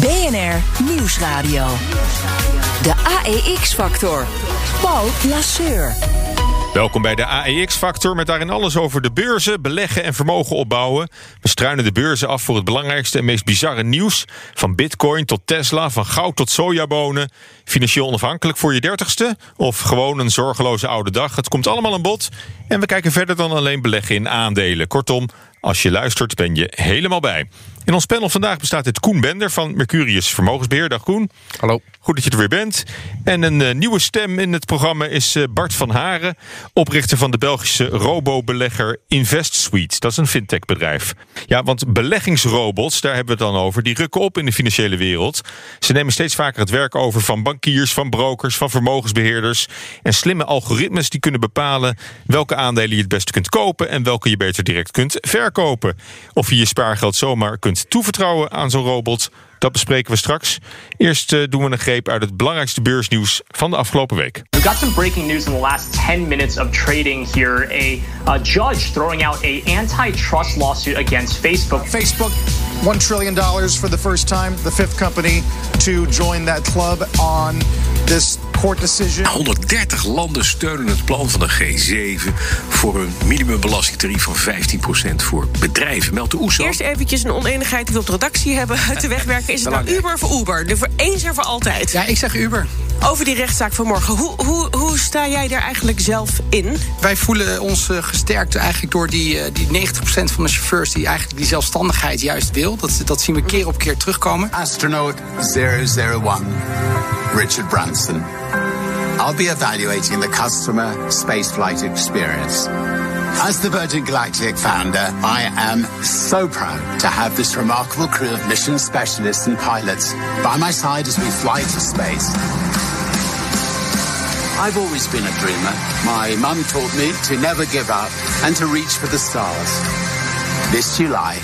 BNR Nieuwsradio. De AEX-factor. Paul Lasseur. Welkom bij de AEX-factor met daarin alles over de beurzen, beleggen en vermogen opbouwen. We struinen de beurzen af voor het belangrijkste en meest bizarre nieuws. Van bitcoin tot Tesla, van goud tot sojabonen. Financieel onafhankelijk voor je dertigste of gewoon een zorgeloze oude dag. Het komt allemaal aan bod en we kijken verder dan alleen beleggen in aandelen. Kortom, als je luistert ben je helemaal bij. In ons panel vandaag bestaat het Koen Bender van Mercurius Vermogensbeheer. Dag Koen. Hallo. Goed dat je er weer bent. En een uh, nieuwe stem in het programma is uh, Bart van Haren, oprichter van de Belgische robo-belegger InvestSuite. Dat is een fintech-bedrijf. Ja, want beleggingsrobots, daar hebben we het dan over, die rukken op in de financiële wereld. Ze nemen steeds vaker het werk over van bankiers, van brokers, van vermogensbeheerders. En slimme algoritmes die kunnen bepalen welke aandelen je het beste kunt kopen en welke je beter direct kunt verkopen. Of je je spaargeld zomaar kunt toevertrouwen aan zo'n robot. Dat bespreken we straks. Eerst uh, doen we een greep uit het belangrijkste beursnieuws van de afgelopen week. We got some breaking news in the last 10 minutes of trading here. A, a judge throwing out a antitrust lawsuit against Facebook. Facebook, $1 trillion for the first time. The fifth company to join that club on this court decision. 130 landen steunen het plan van de G7 voor een minimumbelastingtarief van 15% voor bedrijven. Meldt de OESO. Eerst eventjes een oneenigheid die we op de redactie hebben uit de wegwerken. Is het nou Uber of Uber? De voor eens en voor altijd. Ja, ik zeg Uber. Over die rechtszaak van morgen. Hoe, hoe, hoe sta jij daar eigenlijk zelf in? Wij voelen ons uh, gesterkt eigenlijk door die, uh, die 90% van de chauffeurs die eigenlijk die zelfstandigheid juist wil. Dat, dat zien we keer op keer terugkomen. Astronaut 001, Richard Branson. I'll be evaluating the customer spaceflight experience. As the Virgin Galactic founder, I am so proud to have this remarkable crew of mission specialists and pilots by my side as we fly to space. I've always been a dreamer. My mum taught me to never give up and to reach for the stars. This July,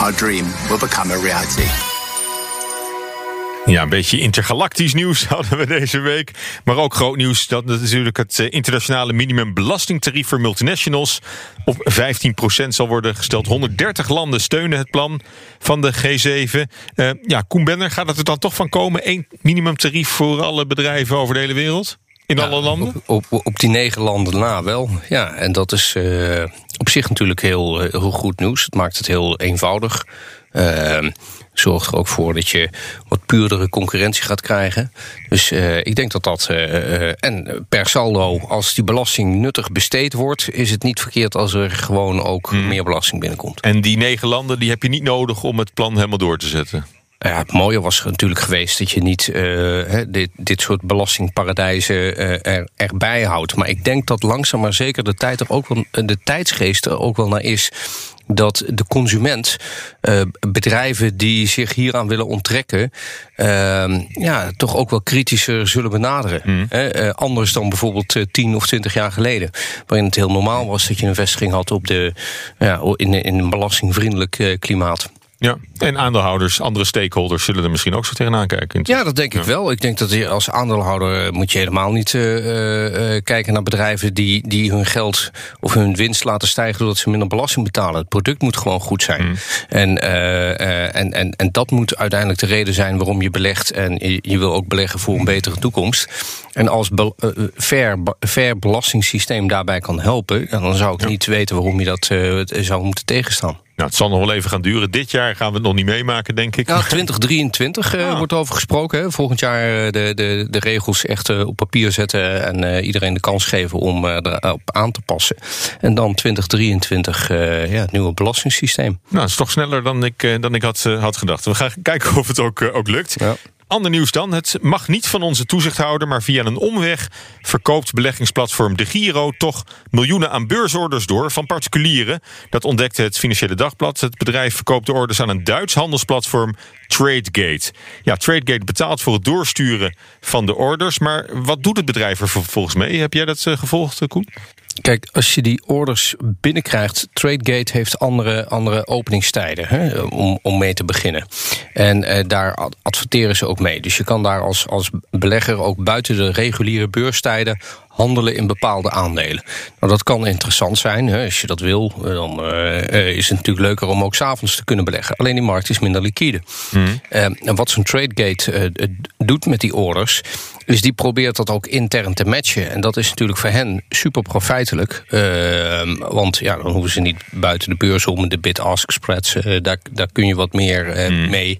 our dream will become a reality. Ja, een beetje intergalactisch nieuws hadden we deze week. Maar ook groot nieuws, dat natuurlijk het internationale minimumbelastingtarief voor multinationals op 15% zal worden gesteld. 130 landen steunen het plan van de G7. Uh, ja, Koen Benner, gaat het er dan toch van komen? Eén minimumtarief voor alle bedrijven over de hele wereld? In ja, alle landen? Op, op, op, die negen landen na wel. Ja, en dat is uh, op zich natuurlijk heel, heel goed nieuws. Het maakt het heel eenvoudig. Uh, zorgt er ook voor dat je wat puurdere concurrentie gaat krijgen. Dus uh, ik denk dat dat. Uh, en per saldo, als die belasting nuttig besteed wordt, is het niet verkeerd als er gewoon ook hmm. meer belasting binnenkomt. En die negen landen die heb je niet nodig om het plan helemaal door te zetten. Ja, het mooie was natuurlijk geweest dat je niet uh, dit, dit soort belastingparadijzen uh, er, erbij houdt. Maar ik denk dat langzaam maar zeker de, tijd er ook wel, de tijdsgeest er ook wel naar is dat de consument, uh, bedrijven die zich hieraan willen onttrekken, uh, ja, toch ook wel kritischer zullen benaderen. Mm. Uh, anders dan bijvoorbeeld 10 of 20 jaar geleden. Waarin het heel normaal was dat je een vestiging had op de, ja, in, in een belastingvriendelijk klimaat. Ja, en aandeelhouders, andere stakeholders zullen er misschien ook zo tegenaan kijken. Ja, dat denk ik wel. Ik denk dat je als aandeelhouder moet je helemaal niet uh, uh, kijken naar bedrijven die, die hun geld of hun winst laten stijgen doordat ze minder belasting betalen. Het product moet gewoon goed zijn. Mm. En, uh, en, en, en dat moet uiteindelijk de reden zijn waarom je belegt. En je, je wil ook beleggen voor een betere toekomst. En als be, fair, fair belastingssysteem daarbij kan helpen, dan zou ik ja. niet weten waarom je dat zou moeten tegenstaan. Nou, het zal nog wel even gaan duren. Dit jaar gaan we het nog niet meemaken, denk ik. Ja, 2023 uh, ah. wordt over gesproken. Hè. Volgend jaar de, de, de regels echt uh, op papier zetten... en iedereen de kans geven om erop aan te passen. En dan 2023 ja, het nieuwe belastingssysteem. Nou, dat is toch sneller dan ik, dan ik had, had gedacht. We gaan kijken of het ook, ook lukt. Ja. Ander nieuws dan. Het mag niet van onze toezichthouder, maar via een omweg verkoopt beleggingsplatform De Giro toch miljoenen aan beursorders door van particulieren. Dat ontdekte het Financiële Dagblad. Het bedrijf verkoopt de orders aan een Duits handelsplatform TradeGate. Ja, TradeGate betaalt voor het doorsturen van de orders. Maar wat doet het bedrijf er volgens mee? Heb jij dat uh, gevolgd, Koen? Kijk, als je die orders binnenkrijgt, TradeGate heeft andere, andere openingstijden hè, om, om mee te beginnen. En eh, daar adverteren ze ook mee. Dus je kan daar als, als belegger ook buiten de reguliere beurstijden handelen in bepaalde aandelen. Nou, dat kan interessant zijn. Hè. Als je dat wil, dan uh, is het natuurlijk leuker om ook s'avonds te kunnen beleggen. Alleen die markt is minder liquide. Mm. Uh, en wat zo'n TradeGate uh, doet met die orders, is die probeert dat ook intern te matchen. En dat is natuurlijk voor hen super profijtelijk. Want ja, dan hoeven ze niet buiten de beurs om de bid-ask spreads. daar, daar kun je wat meer mm. mee.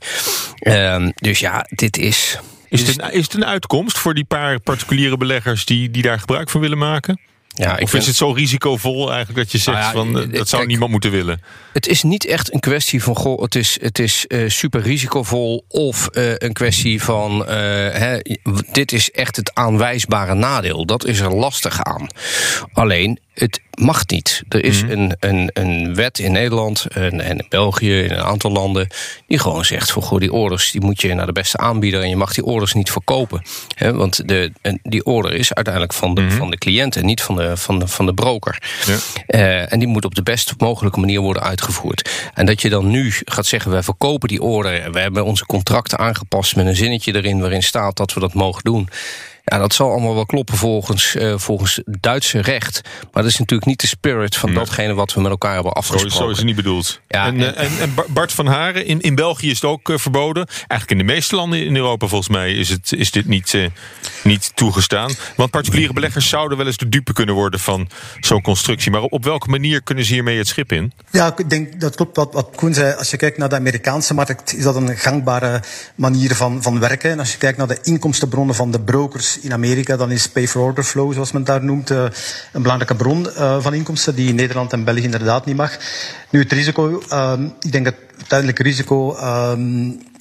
Dus ja, dit is. Is het, een, is het een uitkomst voor die paar particuliere beleggers die, die daar gebruik van willen maken? Ja, of is het zo risicovol eigenlijk dat je zegt nou ja, van dat zou kijk, niemand moeten willen? Het is niet echt een kwestie van goh, het is, het is uh, super risicovol of uh, een kwestie van uh, hè, dit is echt het aanwijsbare nadeel. Dat is er lastig aan. Alleen het mag niet. Er is Mhm. een, een, een wet in Nederland en, en in België, in een aantal landen, die gewoon zegt: voor goh, die orders die moet je naar de beste aanbieder en je mag die orders niet verkopen. Hè, want de, die order is uiteindelijk van de, van de cliënt en niet van de, van de, van de broker. Ja. Eh, en die moet op de best mogelijke manier worden uitgevoerd. En dat je dan nu gaat zeggen: wij verkopen die order. en We hebben onze contracten aangepast met een zinnetje erin waarin staat dat we dat mogen doen. Ja, dat zal allemaal wel kloppen volgens, uh, volgens Duitse recht. Maar dat is natuurlijk niet de spirit van datgene wat we met elkaar hebben afgesproken. zo is het niet bedoeld. Ja, en, en- eh, en, en Bar- Bart van Haren, in, in België is het ook eh, verboden. Eigenlijk in de meeste landen in Europa volgens mij is, het, is dit niet, eh, niet toegestaan. Want particuliere beleggers zouden wel eens de dupe kunnen worden van zo'n constructie. Maar op, op welke manier kunnen ze hiermee het schip in? Ja, ik denk dat klopt wat, wat Koen zei. Als je kijkt naar de Amerikaanse markt, is dat een gangbare manier van, van werken. En als je kijkt naar de inkomstenbronnen van de brokers in Amerika, dan is pay for order flow, zoals men daar noemt, eh, een belangrijke bron eh, van inkomsten die in Nederland en België inderdaad niet mag. Nu, het risico, ehm, ik denk dat het uiteindelijk risico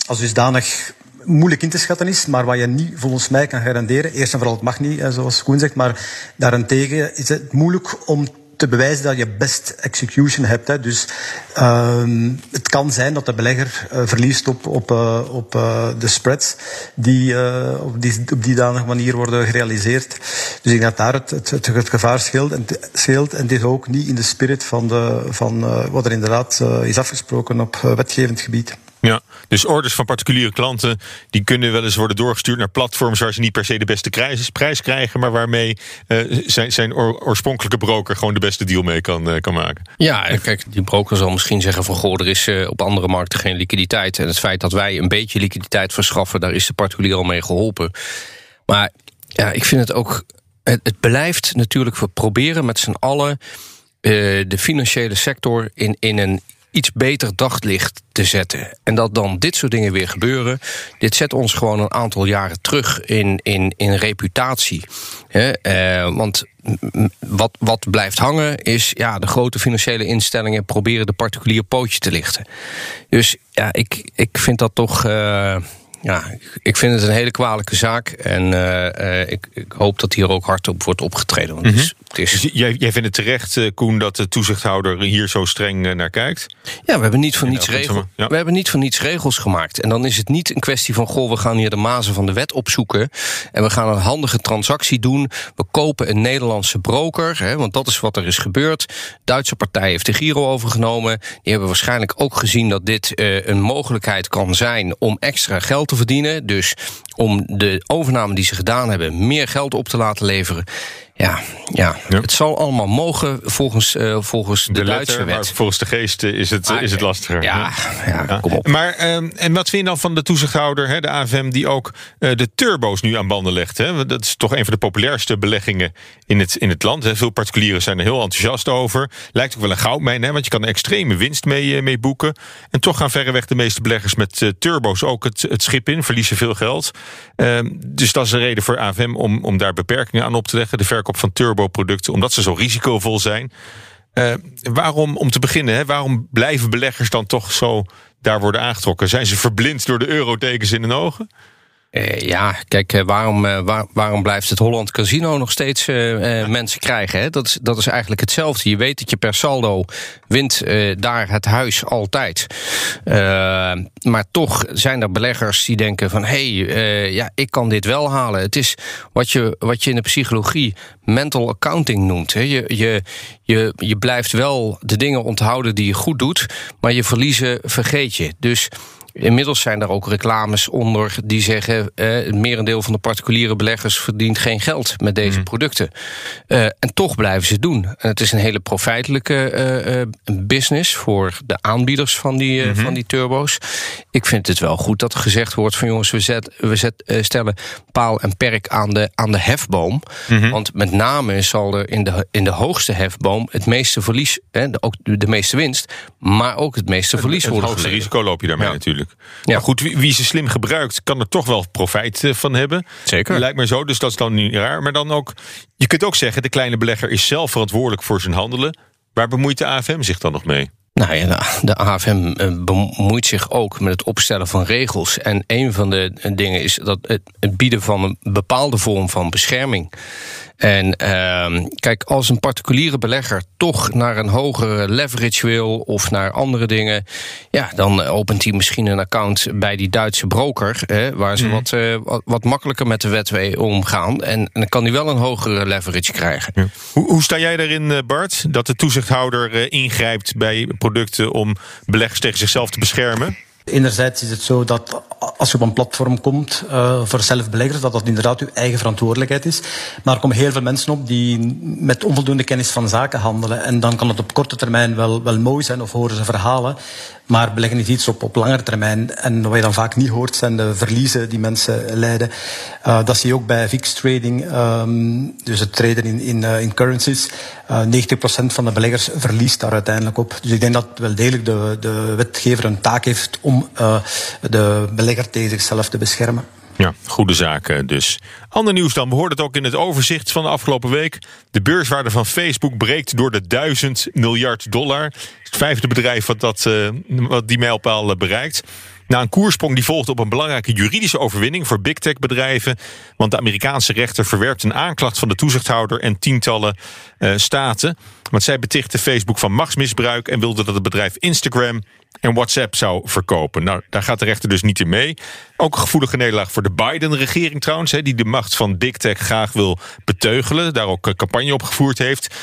als dusdanig moeilijk in te schatten is, maar wat je niet volgens mij kan garanderen, eerst en vooral het mag niet, eh, zoals Koen zegt, maar daarentegen is het moeilijk om te bewijzen dat je best execution hebt. Hè. Dus ehm, het kan zijn dat de belegger eh, verliest op, op, eh, op eh, de spreads die, op die op die danige manier worden gerealiseerd. Dus ik denk dat daar het, het, het, gevaar scheelt en, scheelt. En dit ook niet in de spirit van, de, van wat er inderdaad is afgesproken op wetgevend gebied. Ja, dus orders van particuliere klanten die kunnen wel eens worden doorgestuurd naar platforms waar ze niet per se de beste prijs, krijgen, maar waarmee eh, zijn, zijn oor- oorspronkelijke broker gewoon de beste deal mee kan, eh, kan maken. Ja, en kijk, die broker zal misschien zeggen van... goh, er is eh, op andere markten geen liquiditeit. En het feit dat wij een beetje liquiditeit verschaffen... daar is de particulier al mee geholpen. Maar ja, ik vind het ook... Het, het blijft natuurlijk, we proberen met z'n allen... de financiële sector in, in een iets beter daglicht te zetten. En dat dan dit soort dingen weer gebeuren... dit zet ons gewoon een aantal jaren terug in, in, in reputatie. Eh, want wat, wat blijft hangen is... ja, de grote financiële instellingen proberen de particulier pootje te lichten. Dus ja, ik, ik vind dat toch... eh, ja, ik- vind het een hele kwalijke zaak. En eh, eh, ik, ik hoop dat hier ook hard op wordt opgetreden. Want het is, het is Dus jij, jij vindt het terecht, eh, Koen, dat de toezichthouder hier zo streng naar kijkt? Ja, we hebben niet voor niets regels. ja. We hebben niet voor niets regels gemaakt. En dan is het niet een kwestie van goh, we gaan hier de mazen van de wet opzoeken. En we gaan een handige transactie doen. We kopen een Nederlandse broker. Hè, want dat is wat er is gebeurd. Duitse partij heeft de Giro overgenomen. Die hebben waarschijnlijk ook gezien dat dit een mogelijkheid kan zijn om extra geld te verdienen. Dus om de overname die ze gedaan hebben, meer geld op te laten leveren. Ja, ja, het zal allemaal mogen volgens, eh, volgens de, De Duitse letter, maar wet. volgens de geest is het, is het lastiger. ja, ja, kom op. Maar, ehm, en wat vind je dan van de toezichthouder, hè, de AFM, die ook eh, de turbo's nu aan banden legt? Hè? Dat is toch een van de populairste beleggingen in het, in het land. Hè? Veel particulieren zijn er heel enthousiast over. Lijkt ook wel een goudmijn, hè? want je kan een extreme winst mee, eh, mee boeken. En toch gaan verreweg de meeste beleggers met turbo's ook het, het schip in, verliezen veel geld. Ehm, dus dat is een reden voor AFM om, om daar beperkingen aan op te leggen. De verkoop van turboproducten, omdat ze zo risicovol zijn. Eh, waarom, om te beginnen, hè, waarom blijven beleggers dan toch zo daar worden aangetrokken? Zijn ze verblind door de eurotekens in hun ogen? Uh, ja, kijk, uh, waarom, uh, waar, waarom blijft het Holland Casino nog steeds mensen krijgen? Hè? Dat, is, dat is eigenlijk hetzelfde. Je weet dat je per saldo wint daar het huis altijd. maar toch zijn er beleggers die denken van... hé, hey, ja, ik kan dit wel halen. Het is wat je, wat je in de psychologie mental accounting noemt. Hè? Je, je, je, je blijft wel de dingen onthouden die je goed doet... maar je verliezen vergeet je. Dus... Inmiddels zijn er ook reclames onder die zeggen... Eh, het merendeel van de particuliere beleggers verdient geen geld met deze mm. producten. Uh, en toch blijven ze het doen. En het is een hele profijtelijke uh, business voor de aanbieders van die, mm -hmm. van die turbo's. Ik vind het wel goed dat er gezegd wordt van jongens, we, zet, we zet, stellen paal en perk aan de, aan de hefboom. Mm -hmm. Want met name zal er in de, in de hoogste hefboom het meeste verlies, hè, ook de meeste winst, maar ook het meeste verlies het, worden. Het hoogste risico loop je daarmee ja. natuurlijk. Ja. Maar goed, wie, wie, ze slim gebruikt, kan er toch wel profijt uh, van hebben. Zeker. Lijkt me zo, dus dat is dan niet raar. Maar dan ook, je kunt ook zeggen, de kleine belegger is zelf verantwoordelijk voor zijn handelen. Waar bemoeit de AFM zich dan nog mee? Nou ja, de AFM bemoeit zich ook met het opstellen van regels. En een van de dingen is dat het bieden van een bepaalde vorm van bescherming. En uh, kijk, als een particuliere belegger toch naar een hogere leverage wil of naar andere dingen, ja, dan opent hij misschien een account bij die Duitse broker, hè, waar ze mm. wat, uh, wat, wat, makkelijker met de wet omgaan. En, en, dan kan hij wel een hogere leverage krijgen. Ja. Hoe, hoe, sta jij daarin, eh, Bart? Dat de toezichthouder ingrijpt bij producten om beleggers tegen zichzelf te beschermen? Enerzijds is het zo dat als je op een platform komt uh, voor zelfbeleggers, dat dat inderdaad uw eigen verantwoordelijkheid is. Maar er komen heel veel mensen op die met onvoldoende kennis van zaken handelen. En dan kan het op korte termijn wel, wel mooi zijn of horen ze verhalen. Maar beleggen is iets op, op langere termijn. En wat je dan vaak niet hoort, zijn de verliezen die mensen lijden. Uh, dat zie je ook bij VIX trading, um, dus het traden in, in, uh, in currencies. Uh, 90% van de beleggers verliest daar uiteindelijk op. Dus ik denk dat wel degelijk de, de wetgever een taak heeft om de belegger tegen zichzelf te beschermen. Ja, goede zaken dus. Ander nieuws dan. We hoorden het ook in het overzicht van de afgelopen week. De beurswaarde van Facebook breekt door de 1000 miljard dollar. Het vijfde bedrijf wat, dat, uh, wat die mijlpaal bereikt. Na een koersprong die volgt op een belangrijke juridische overwinning voor big tech bedrijven. Want de Amerikaanse rechter verwerpt een aanklacht van de toezichthouder en tientallen uh, staten. Want zij betichten Facebook van machtsmisbruik en wilde dat het bedrijf Instagram en WhatsApp zou verkopen. Nou, daar gaat de rechter dus niet in mee. Ook een gevoelige nederlaag voor de Biden-regering trouwens, die de macht van Big Tech graag wil beteugelen, daar ook campagne op gevoerd heeft.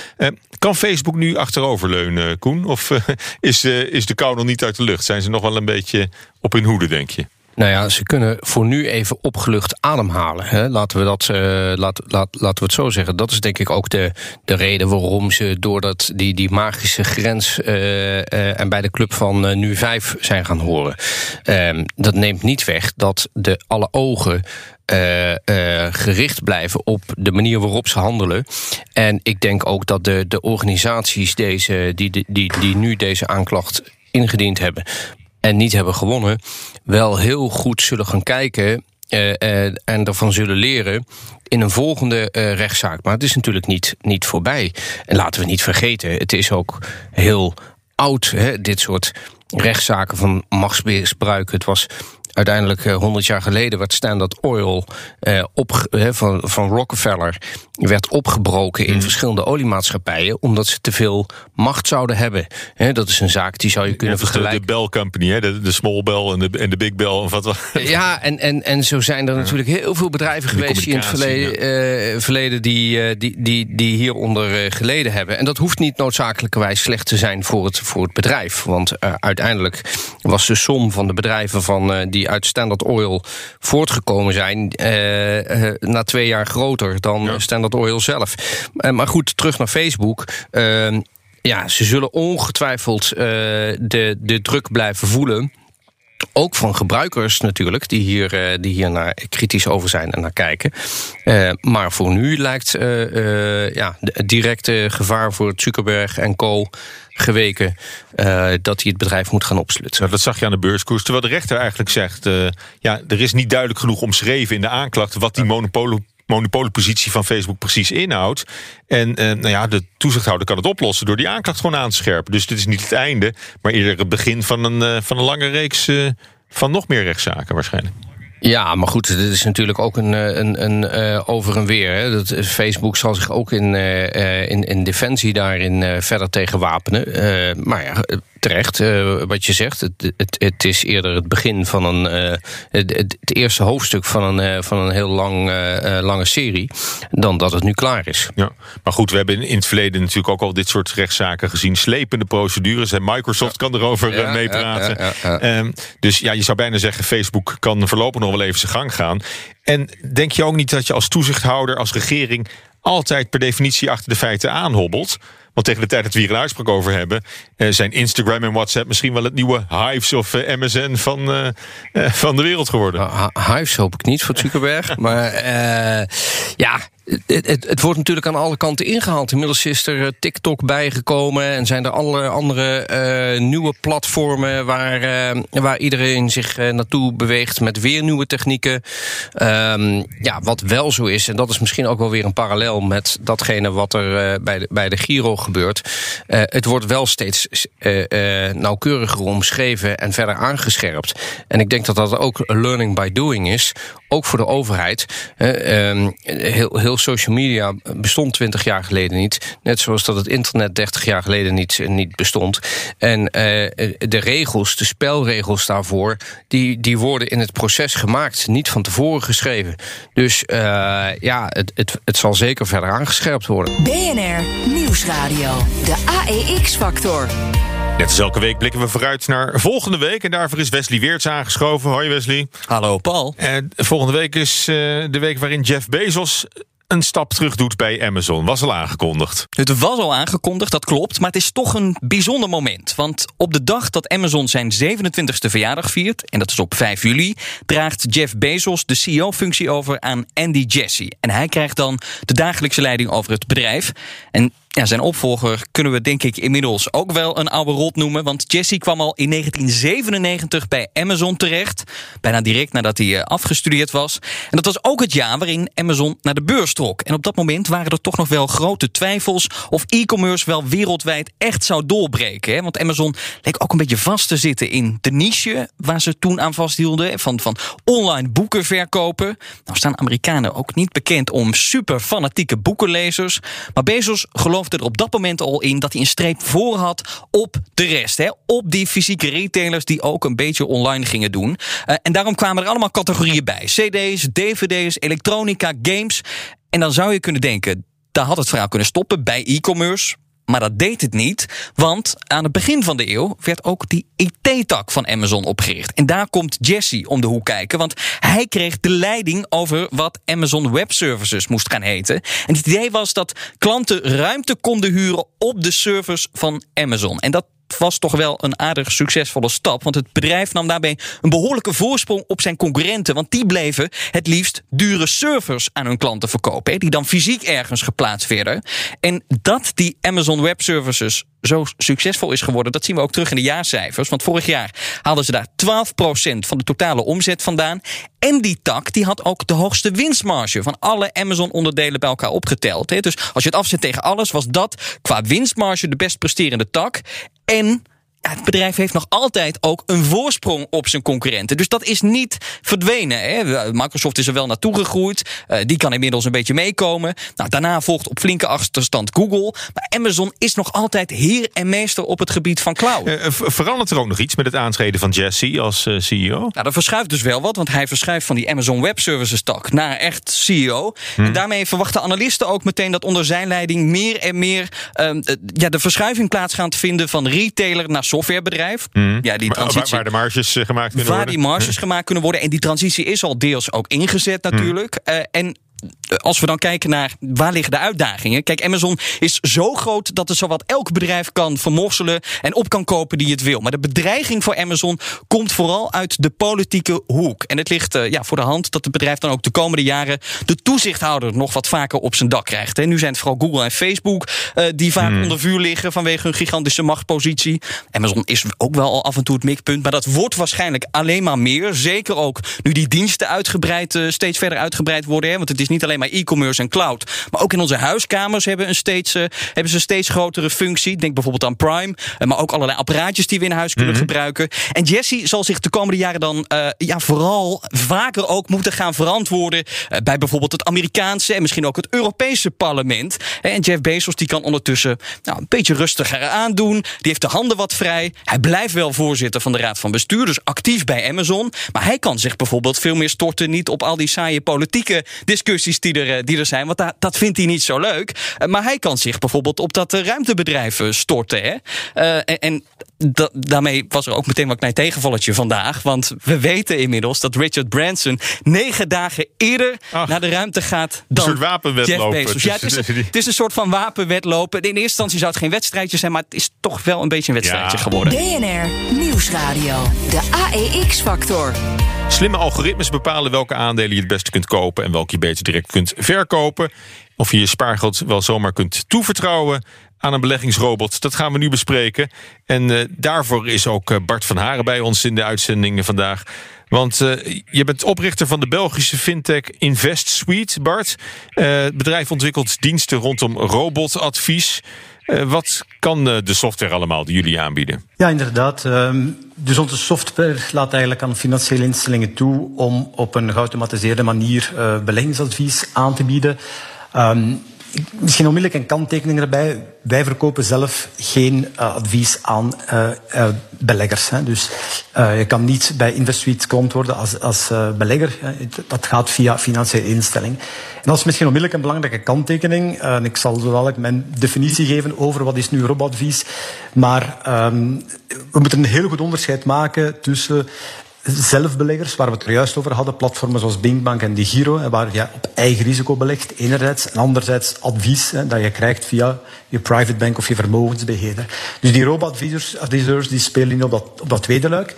Kan Facebook nu achteroverleunen, Koen? Of uh, is, uh, is de kou nog niet uit de lucht? Zijn ze nog wel een beetje op hun hoede, denk je? Nou ja, ze kunnen voor nu even opgelucht ademhalen. Hè? Laten, we dat, uh, laat, laat, laten we het zo zeggen. Dat is denk ik ook de, de reden waarom ze door dat, die, die magische grens en bij de club van nu vijf zijn gaan horen. Ehm, dat neemt niet weg dat de alle ogen uh, uh, gericht blijven op de manier waarop ze handelen. En ik denk ook dat de, de organisaties deze, die, die, die, nu deze aanklacht ingediend hebben, en niet hebben gewonnen, wel heel goed zullen gaan kijken uh, en ervan zullen leren in een volgende uh, rechtszaak. Maar het is natuurlijk niet, niet voorbij. En laten we niet vergeten, het is ook heel oud, hè, dit soort rechtszaken van machtsmisbruik. Het was uiteindelijk 100 jaar geleden werd Standard Oil eh, op, van, van Rockefeller werd opgebroken in mm. verschillende oliemaatschappijen omdat ze te veel macht zouden hebben. He, dat is een zaak die zou je kunnen vergelijken. De, de Bell Company, hè? De, de Small Bell en de, en de Big Bell. Of wat ja, en, en, en zo zijn er natuurlijk heel veel bedrijven geweest die in het verleden, ja. uh, verleden die, die, die, die hieronder geleden hebben. En dat hoeft niet noodzakelijkerwijs slecht te zijn voor het, voor het bedrijf. Want uiteindelijk was de som van de bedrijven van, die uit Standard Oil voortgekomen zijn, na twee jaar groter dan ja. Standard Oil zelf. Uh, maar goed, terug naar Facebook. Uh, ja, ze zullen ongetwijfeld de, de druk blijven voelen. Ook van gebruikers natuurlijk, die hier, die hier naar kritisch over zijn en naar kijken. Uh, maar voor nu lijkt uh, ja, het directe gevaar voor Zuckerberg en co geweken dat hij het bedrijf moet gaan opsluiten. Nou, dat zag je aan de beurskoers. Terwijl de rechter eigenlijk zegt: ja, er is niet duidelijk genoeg omschreven in de aanklacht wat die monopolie monopoliepositie van Facebook precies inhoudt. En eh, nou ja, de toezichthouder kan het oplossen door die aanklacht gewoon aan te scherpen. Dus dit is niet het einde, maar eerder het begin van een, uh, van een lange reeks van nog meer rechtszaken waarschijnlijk. Ja, maar goed, dit is natuurlijk ook een, een, een uh, over en weer. Hè. Dat, Facebook zal zich ook in, uh, in, in defensie daarin uh, verder tegen wapenen. maar ja, terecht uh, wat je zegt. Het, het, het, is eerder het begin van een. Uh, het, het, eerste hoofdstuk van een, uh, van een heel lang, lange serie. dan dat het nu klaar is. Ja, maar goed, we hebben in het verleden natuurlijk ook al dit soort rechtszaken gezien. Slepende procedures. En Microsoft kan erover ja, meepraten. Ja, um, dus ja, je zou bijna zeggen: Facebook kan voorlopig nog wel even zijn gang gaan. En denk je ook niet dat je als toezichthouder, als regering. altijd per definitie achter de feiten aanhobbelt? Want tegen de tijd dat we hier een uitspraak over hebben, zijn Instagram en WhatsApp misschien wel het nieuwe Hives of eh, MSN van, uh, van de wereld geworden. Hives hoop ik niet voor Zuckerberg. maar ja, het, het, wordt natuurlijk aan alle kanten ingehaald. Inmiddels is er eh, TikTok bijgekomen en zijn er allerlei andere nieuwe platformen waar, waar iedereen zich naartoe beweegt met weer nieuwe technieken. Um, ja, wat wel zo is, en dat is misschien ook wel weer een parallel met datgene wat er bij, de, bij de Giro gebeurt. het wordt wel steeds nauwkeuriger omschreven en verder aangescherpt. En ik denk dat dat ook learning by doing is, ook voor de overheid. Um, heel, heel social media bestond 20 jaar geleden niet. Net zoals dat het internet 30 jaar geleden niet, niet bestond. En de regels, de spelregels daarvoor, die, die worden in het proces gemaakt, niet van tevoren geschreven. Dus ja, het, het, het zal zeker verder aangescherpt worden. BNR Nieuwsradio, de AEX-factor. Net als elke week blikken we vooruit naar volgende week. En daarvoor is Wesley Weerts aangeschoven. Hoi Wesley. Hallo Paul. En volgende week is uh, de week waarin Jeff Bezos een stap terug doet bij Amazon. Was al aangekondigd. Het was al aangekondigd, dat klopt. Maar het is toch een bijzonder moment. Want op de dag dat Amazon zijn 27e verjaardag viert, en dat is op 5 juli, draagt Jeff Bezos de CEO-functie over aan Andy Jassy. En hij krijgt dan de dagelijkse leiding over het bedrijf. En ja, zijn opvolger kunnen we denk ik inmiddels ook wel een oude rot noemen. Want Jesse kwam al in 1997 bij Amazon terecht. Bijna direct nadat hij eh, afgestudeerd was. En dat was ook het jaar waarin Amazon naar de beurs trok. En op dat moment waren er toch nog wel grote twijfels of e-commerce wel wereldwijd echt zou doorbreken. Hè? Want Amazon leek ook een beetje vast te zitten in de niche waar ze toen aan vasthielden. Van, van online boeken verkopen. Nou staan Amerikanen ook niet bekend om super fanatieke boekenlezers. Maar Bezos er op dat moment al in dat hij een streep voor had op de rest. Hè? Op die fysieke retailers die ook een beetje online gingen doen. Uh, en daarom kwamen er allemaal categorieën bij: CD's, DVD's, elektronica, games. En dan zou je kunnen denken, daar had het verhaal kunnen stoppen bij e-commerce. Maar dat deed het niet, want aan het begin van de eeuw werd ook die IT-tak van Amazon opgericht. En daar komt Jesse om de hoek kijken, want hij kreeg de leiding over wat Amazon Web Services moest gaan heten. En het idee was dat klanten ruimte konden huren op de servers van Amazon. En dat was toch wel een aardig succesvolle stap. Want het bedrijf nam daarbij een behoorlijke voorsprong op zijn concurrenten. Want die bleven het liefst dure servers aan hun klanten verkopen. Die dan fysiek ergens geplaatst werden. En dat die Amazon Web Services zo succesvol is geworden, dat zien we ook terug in de jaarcijfers. Want vorig jaar haalden ze daar 12% van de totale omzet vandaan. En die tak die had ook de hoogste winstmarge van alle Amazon-onderdelen bij elkaar opgeteld. Dus als je het afzet tegen alles, was dat qua winstmarge de best presterende tak. En het bedrijf heeft nog altijd ook een voorsprong op zijn concurrenten. Dus dat is niet verdwenen. Hè. Microsoft is er wel naartoe gegroeid. Uh, die kan inmiddels een beetje meekomen. Nou, daarna volgt op flinke achterstand Google. Maar Amazon is nog altijd heer en meester op het gebied van cloud. Uh, verandert er ook nog iets met het aantreden van Jesse als uh, CEO? Nou, dat verschuift dus wel wat. Want hij verschuift van die Amazon Web Services tak naar echt CEO. Hmm. En daarmee verwachten analisten ook meteen dat onder zijn leiding meer en meer ehm, ja, de verschuiving plaats gaat vinden van retailer naar softwarebedrijf. Mm. Ja, die transitie, waar, de marges eh, gemaakt kunnen waar worden. Waar die marges gemaakt kunnen worden. En die transitie is al deels ook ingezet natuurlijk. Mm. Uh, en als we dan kijken naar waar liggen de uitdagingen. Kijk, Amazon is zo groot dat het zowat elk bedrijf kan vermorselen en op kan kopen die het wil. Maar de bedreiging voor Amazon komt vooral uit de politieke hoek. En het ligt uh, ja, voor de hand dat het bedrijf dan ook de komende jaren de toezichthouder nog wat vaker op zijn dak krijgt. Hè. Nu zijn het vooral Google en Facebook uh, die vaak hmm. onder vuur liggen vanwege hun gigantische machtpositie. Amazon is ook wel al af en toe het mikpunt, maar dat wordt waarschijnlijk alleen maar meer. Zeker ook nu die diensten uitgebreid, uh, steeds verder uitgebreid worden. Hè, want het is is niet alleen maar e-commerce en cloud. Maar ook in onze huiskamers hebben, een steeds, uh, hebben ze een steeds grotere functie. Denk bijvoorbeeld aan Prime. Uh, maar ook allerlei apparaatjes die we in huis kunnen mm -hmm. gebruiken. En Jesse zal zich de komende jaren dan uh, ja, vooral vaker ook moeten gaan verantwoorden. bij bijvoorbeeld het Amerikaanse en misschien ook het Europese parlement. En Jeff Bezos die kan ondertussen nou, een beetje rustiger aandoen. Die heeft de handen wat vrij. Hij blijft wel voorzitter van de raad van bestuur. Dus actief bij Amazon. Maar hij kan zich bijvoorbeeld veel meer storten. Niet op al die saaie politieke discussies die er, die er zijn. Want dat, vindt hij niet zo leuk. Maar hij kan zich bijvoorbeeld op dat ruimtebedrijf storten. Hè? En da daarmee was er ook meteen wat klein tegenvalletje vandaag. Want we weten inmiddels dat Richard Branson negen dagen eerder Ach, naar de ruimte gaat dan een soort wapenwedloop. Jeff Bezos. Ja, het, is, het is een soort van wapenwedlopen. In eerste instantie zou het geen wedstrijdje zijn, maar het is toch wel een beetje een wedstrijdje Ja. geworden. BNR Nieuwsradio. De AEX-factor. Slimme algoritmes bepalen welke aandelen je het beste kunt kopen en welke je beter direct kunt verkopen. Of je je spaargeld wel zomaar kunt toevertrouwen aan een beleggingsrobot. Dat gaan we nu bespreken. En uh, daarvoor is ook uh, Bart van Haren bij ons in de uitzending vandaag. Want uh, je bent oprichter van de Belgische fintech Invest Suite, Bart. het bedrijf ontwikkelt diensten rondom robotadvies. wat kan de software allemaal die jullie aanbieden? Ja, inderdaad. Dus onze software laat eigenlijk aan financiële instellingen toe om op een geautomatiseerde manier beleggingsadvies aan te bieden. Um, Misschien onmiddellijk een kanttekening erbij. Wij verkopen zelf geen uh, advies aan uh, uh, beleggers. Hè. Dus je kan niet bij InvestSuite klant worden als, als belegger. Dat gaat via financiële instelling. En dat is misschien onmiddellijk een belangrijke kanttekening. En ik zal zo dadelijk mijn definitie geven over wat is nu robadvies. Maar um, we moeten een heel goed onderscheid maken tussen zelfbeleggers, waar we het er juist over hadden, platformen zoals Binkbank en DiGiro, waar je op eigen risico belegt, enerzijds, en anderzijds advies hè, dat je krijgt via je private bank of je vermogensbeheerder. Dus die robo-adviseurs die spelen in op dat tweede luik.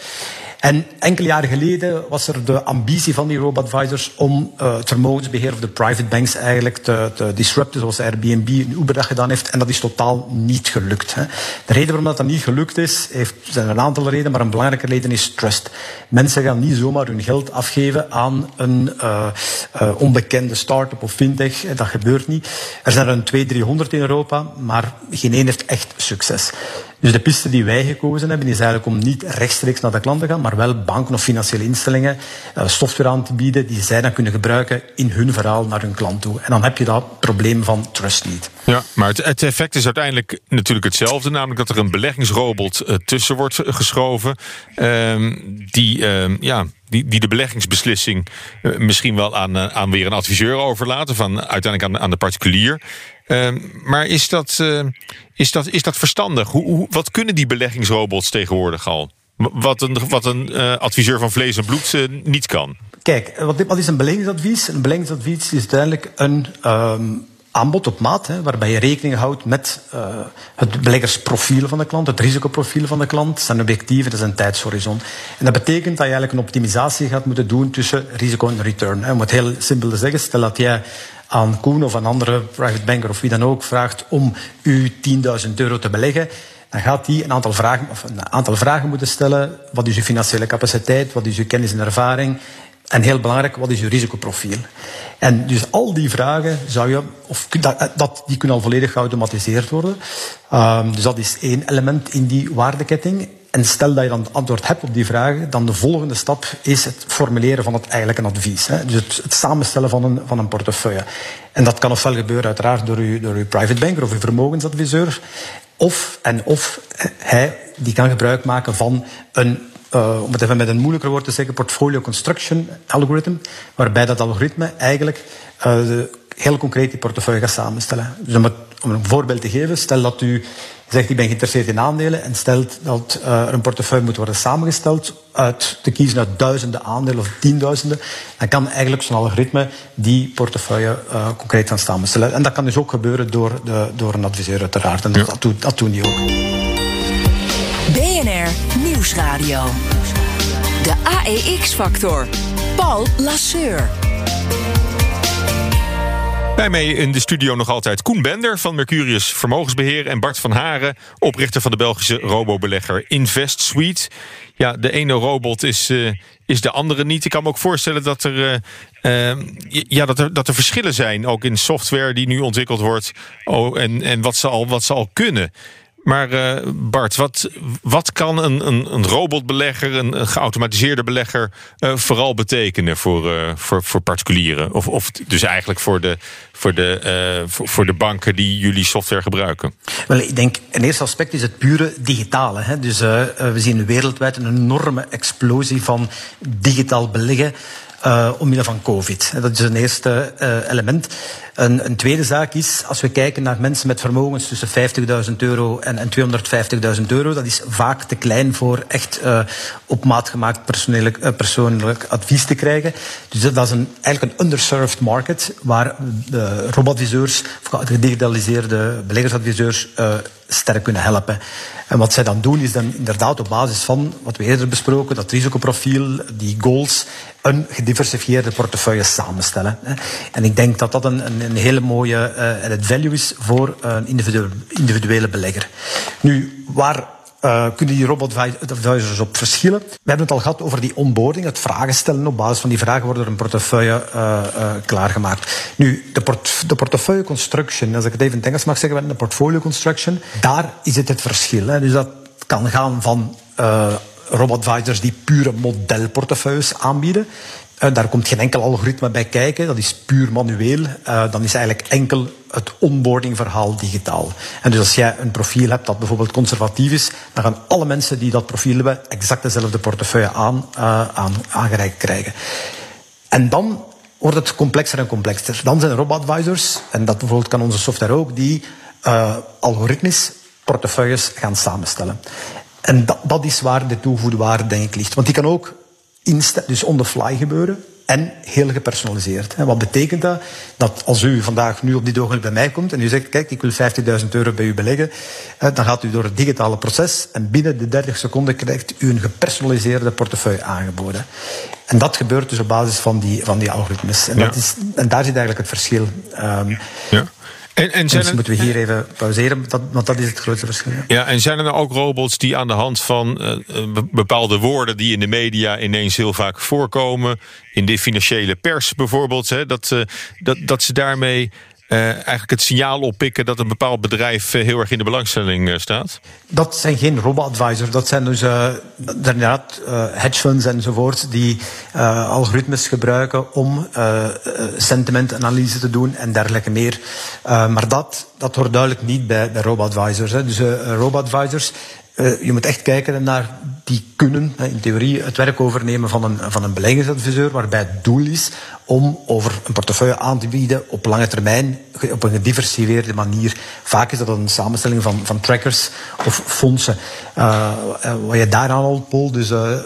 En enkele jaren geleden was er de ambitie van die robo-advisors om uh, het vermogensbeheer of de private banks eigenlijk te, te disrupten, zoals Airbnb en Uber dat gedaan heeft. En dat is totaal niet gelukt. Hè. De reden waarom dat, niet gelukt is, heeft, zijn een aantal redenen, maar een belangrijke reden is trust. Mensen gaan niet zomaar hun geld afgeven aan een uh, uh, onbekende start-up of fintech. Dat gebeurt niet. Er zijn er een 200, 300 in Europa, maar geen één heeft echt succes. Dus de piste die wij gekozen hebben is eigenlijk om niet rechtstreeks naar de klant te gaan, maar wel banken of financiële instellingen uh, software aan te bieden die zij dan kunnen gebruiken in hun verhaal naar hun klant toe. En dan heb je dat probleem van trust niet. Ja, maar het, effect is uiteindelijk natuurlijk hetzelfde, namelijk dat er een beleggingsrobot uh, tussen wordt geschoven, uh, die, ja, die, die de beleggingsbeslissing uh, misschien wel aan, aan weer een adviseur overlaat, of aan, uiteindelijk aan, aan de particulier. Uh, maar is dat, is, dat, is dat verstandig? Hoe, wat kunnen die beleggingsrobots tegenwoordig al? Wat een, wat een uh, adviseur van vlees en bloed uh, niet kan. Kijk, wat, wat is een beleggingsadvies? Een beleggingsadvies is uiteindelijk een um, aanbod op maat, hè, waarbij je rekening houdt met het beleggersprofiel van de klant, het risicoprofiel van de klant, zijn objectieven, zijn tijdshorizon. En dat betekent dat je eigenlijk een optimisatie gaat moeten doen tussen risico en return. Hè. Om het heel simpel te zeggen, stel dat jij aan Koen of een andere private banker of wie dan ook vraagt om u 10.000 euro te beleggen, dan gaat die een aantal, vragen, of een aantal vragen moeten stellen. Wat is uw financiële capaciteit? Wat is uw kennis en ervaring? En heel belangrijk, wat is uw risicoprofiel? En dus al die vragen zou je, of dat, dat, die kunnen al volledig geautomatiseerd worden. Um, dus dat is één element in die waardeketting. En stel dat je dan het antwoord hebt op die vragen, dan de volgende stap is het formuleren van het eigenlijke advies. Hè. Dus het, het, samenstellen van een, van een portefeuille. En dat kan ofwel gebeuren uiteraard door uw, door uw private banker of uw vermogensadviseur. Of, en of hij die kan gebruik maken van een uh, om het even met een moeilijker woord te zeggen, portfolio construction algoritme, waarbij dat algoritme eigenlijk de, heel concreet die portefeuille gaat samenstellen. Dus om een voorbeeld te geven, stel dat u zegt ik ben geïnteresseerd in aandelen en stelt dat uh, er een portefeuille moet worden samengesteld uit te kiezen uit duizenden aandelen of tienduizenden, dan kan eigenlijk zo'n algoritme die portefeuille uh, concreet gaan samenstellen. En dat kan dus ook gebeuren door, de, door een adviseur uiteraard. En dat, ja. dat, doet, dat doen die ook. BNR Nieuwsradio. De AEX-factor. Paul Lasseur. Bij mij in de studio nog altijd Koen Bender van Mercurius Vermogensbeheer en Bart van Haren, oprichter van de Belgische robobelegger Invest Suite. Ja, de ene robot is, uh, is de andere niet. Ik kan me ook voorstellen dat er, uh, ja, dat er, dat er verschillen zijn, ook in software die nu ontwikkeld wordt. Oh, en, en wat, ze al, wat ze al kunnen. Maar uh, Bart, wat, wat kan een, een, een robotbelegger, een, geautomatiseerde belegger, uh, vooral betekenen voor, uh, voor, voor particulieren? Of, of dus eigenlijk voor de, voor, de, voor, voor, de banken die jullie software gebruiken? Wel, ik denk, een eerste aspect is het pure digitale. Hè? Dus we zien wereldwijd een enorme explosie van digitaal beleggen. Uh, omwille van COVID. Dat is een eerste uh, element. Een, een, tweede zaak is, als we kijken naar mensen met vermogens tussen 50.000 euro en, en 250.000 euro, dat is vaak te klein voor echt uh, op maat gemaakt persoonlijk, persoonlijk advies te krijgen. Dus dat, is een, eigenlijk een underserved market, waar de robotadviseurs, of gedigitaliseerde beleggersadviseurs sterk kunnen helpen. En wat zij dan doen is dan inderdaad op basis van wat we eerder besproken, dat risicoprofiel, die goals, een gediversifieerde portefeuille samenstellen. En ik denk dat dat een, een, hele mooie uh, value is voor een individuele belegger. Nu, waar uh, kunnen die robotadvisors op verschillen. We hebben het al gehad over die onboarding, het vragen stellen. Op basis van die vragen wordt er een portefeuille uh, uh, klaargemaakt. Nu, de, port de portefeuille construction, als ik het even in het Engels mag zeggen, de portfolio construction, daar is het het verschil. Hè. Dus dat kan gaan van robotadvisors die pure modelportefeuilles aanbieden. Daar komt geen enkel algoritme bij kijken, dat is puur manueel. Dan is eigenlijk enkel het onboardingverhaal digitaal. En dus als jij een profiel hebt dat bijvoorbeeld conservatief is, dan gaan alle mensen die dat profiel hebben exact dezelfde portefeuille aan, uh, aan, aangereikt krijgen. En dan wordt het complexer en complexer. Dan zijn er robot-advisors, en dat bijvoorbeeld kan onze software ook, die algoritmisch portefeuilles gaan samenstellen. En dat, dat is waar de toegevoegde waarde denk ik ligt. Want die kan ook dus on the fly gebeuren en heel gepersonaliseerd. Wat betekent dat? Dat als u vandaag nu op dit ogenblik bij mij komt en u zegt, kijk, ik wil 50.000 euro bij u beleggen, dan gaat u door het digitale proces en binnen de 30 seconden krijgt u een gepersonaliseerde portefeuille aangeboden. En dat gebeurt dus op basis van die, van die algoritmes. En, dat is, en daar zit eigenlijk het verschil. Um, ja. En, en zijn dus moeten we hier even pauzeren, want dat is het grootste verschil. Ja, en zijn er nou ook robots die aan de hand van uh, bepaalde woorden die in de media ineens heel vaak voorkomen, in de financiële pers bijvoorbeeld, hè, dat, uh, dat, dat ze daarmee uh, eigenlijk het signaal oppikken dat een bepaald bedrijf uh, heel erg in de belangstelling uh, staat? Dat zijn geen robo-advisors. Dat zijn dus inderdaad hedge funds enzovoort die algoritmes gebruiken om sentimentanalyse te doen en dergelijke meer. maar dat, dat hoort duidelijk niet bij, bij robo-advisors. Dus robo-advisors je moet echt kijken naar die kunnen in theorie het werk overnemen van een, van een beleggingsadviseur, waarbij het doel is om over een portefeuille aan te bieden op lange termijn, op een gediversifieerde manier. Vaak is dat een samenstelling van, van trackers of fondsen. Uh, wat je daaraan al, Paul, dus uh,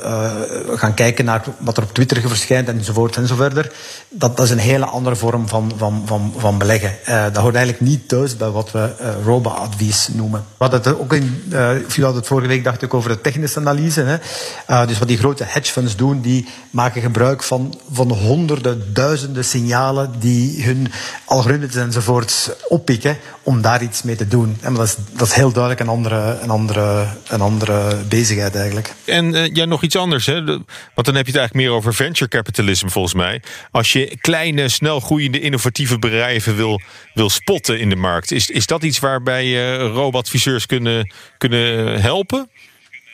gaan kijken naar wat er op Twitter verschijnt enzovoort enzoverder. Dat, dat is een hele andere vorm van, van, van, van beleggen. dat hoort eigenlijk niet thuis bij wat we robo-advies noemen. Wat het ook in, uh, had het vorige week dacht ik over de technische analyse. Hè. dus wat die grote hedge funds doen, die maken gebruik van, van honderden duizenden signalen die hun algoritmes enzovoorts oppikken om daar iets mee te doen. En dat is, dat is heel duidelijk een andere, een andere, een andere bezigheid eigenlijk. En uh, ja, nog iets anders, hè? want dan heb je het eigenlijk meer over venture capitalism volgens mij. Als je kleine, snel groeiende, innovatieve bedrijven wil, wil spotten in de markt, is, is dat iets waarbij uh, robotadviseurs kunnen, kunnen helpen?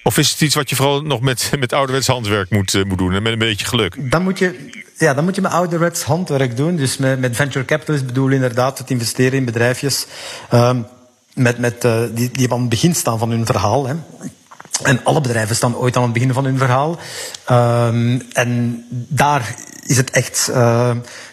Of is het iets wat je vooral nog met, met ouderwets handwerk moet, uh, moet doen en met een beetje geluk? Dan moet je, ja, dan moet je met ouderwets handwerk doen. Dus met, met venture capitalist bedoel je inderdaad het investeren in bedrijfjes um, met, met, uh, die, die aan het begin staan van hun verhaal. Hè. En alle bedrijven staan ooit aan het begin van hun verhaal. Um, en daar is het echt uh,